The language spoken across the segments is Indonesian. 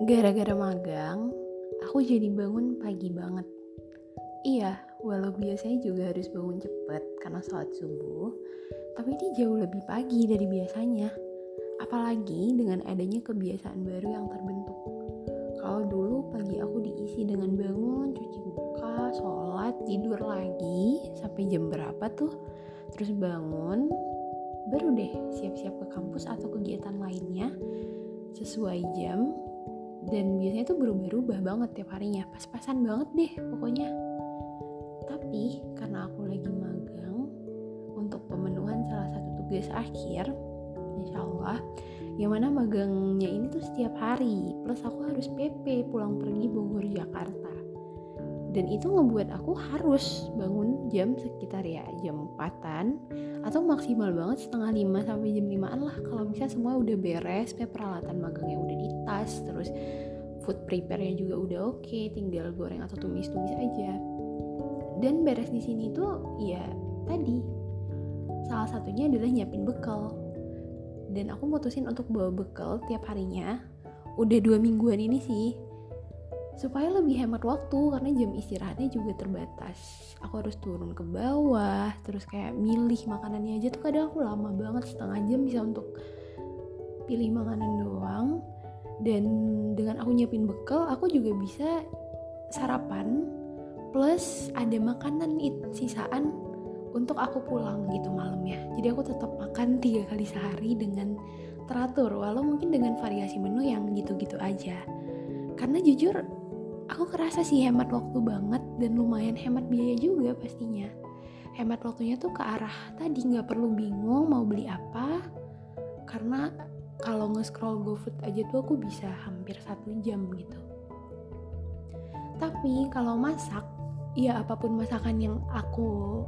Gara-gara magang, aku jadi bangun pagi banget. Iya, walau biasanya juga harus bangun cepet karena sholat subuh, tapi ini jauh lebih pagi dari biasanya. Apalagi dengan adanya kebiasaan baru yang terbentuk. Kalau dulu pagi aku diisi dengan bangun, cuci muka, sholat, tidur lagi, sampai jam berapa tuh? Terus bangun, baru deh siap-siap ke kampus atau kegiatan lainnya sesuai jam dan biasanya tuh berubah-ubah banget tiap harinya. Pas-pasan banget deh pokoknya. Tapi karena aku lagi magang untuk pemenuhan salah satu tugas akhir insya Allah yang mana magangnya ini tuh setiap hari. Plus aku harus PP pulang pergi Bogor Jakarta dan itu ngebuat aku harus bangun jam sekitar ya jam 4an atau maksimal banget setengah lima sampai jam 5an lah kalau bisa semua udah beres peralatan magangnya udah di tas terus food prepare-nya juga udah oke okay, tinggal goreng atau tumis-tumis aja. Dan beres di sini tuh ya tadi salah satunya adalah nyiapin bekal. Dan aku mutusin untuk bawa bekal tiap harinya. Udah dua mingguan ini sih supaya lebih hemat waktu karena jam istirahatnya juga terbatas. Aku harus turun ke bawah terus kayak milih makanannya aja tuh kadang aku lama banget setengah jam bisa untuk pilih makanan doang. Dan dengan aku nyiapin bekal aku juga bisa sarapan plus ada makanan sisaan untuk aku pulang gitu malamnya. Jadi aku tetap makan tiga kali sehari dengan teratur walau mungkin dengan variasi menu yang gitu-gitu aja. Karena jujur aku kerasa sih hemat waktu banget dan lumayan hemat biaya juga pastinya. Hemat waktunya tuh ke arah tadi nggak perlu bingung mau beli apa karena kalau nge-scroll GoFood aja tuh aku bisa hampir satu jam gitu. Tapi kalau masak ya apa pun masakan yang aku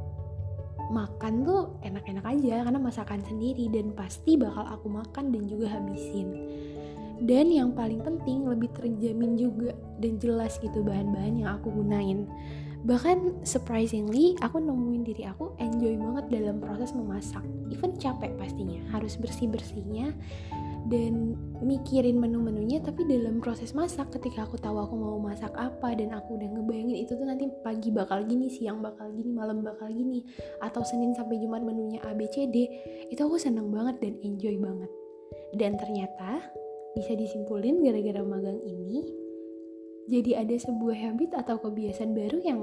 makan tuh enak-enak aja karena masakan sendiri dan pasti bakal aku makan dan juga habisin dan yang paling penting lebih terjamin juga dan jelas gitu bahan-bahan yang aku gunain. Bahkan surprisingly aku nemuin diri aku enjoy banget dalam proses memasak. Even capek pastinya harus bersih-bersihnya dan mikirin menu-menunya tapi dalam proses masak ketika aku tahu aku mau masak apa dan aku udah ngebayangin itu tuh nanti pagi bakal gini siang bakal gini malam bakal gini atau Senin sampai Jumat menunya A B C D itu aku seneng banget dan enjoy banget. Dan ternyata bisa disimpulin gara-gara magang ini jadi ada sebuah habit atau kebiasaan baru yang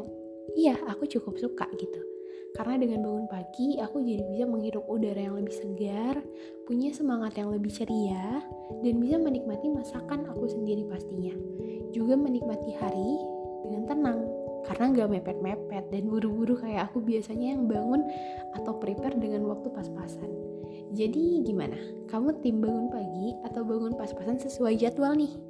iya aku cukup suka gitu. Karena dengan bangun pagi aku jadi bisa menghirup udara yang lebih segar punya semangat yang lebih ceria dan bisa menikmati masakan aku sendiri pastinya. Juga menikmati hari dengan tenang karena gak mepet-mepet dan buru-buru kayak aku biasanya yang bangun atau prepare dengan waktu pas-pasan jadi gimana? Kamu tim bangun pagi atau bangun pas-pasan sesuai jadwal nih?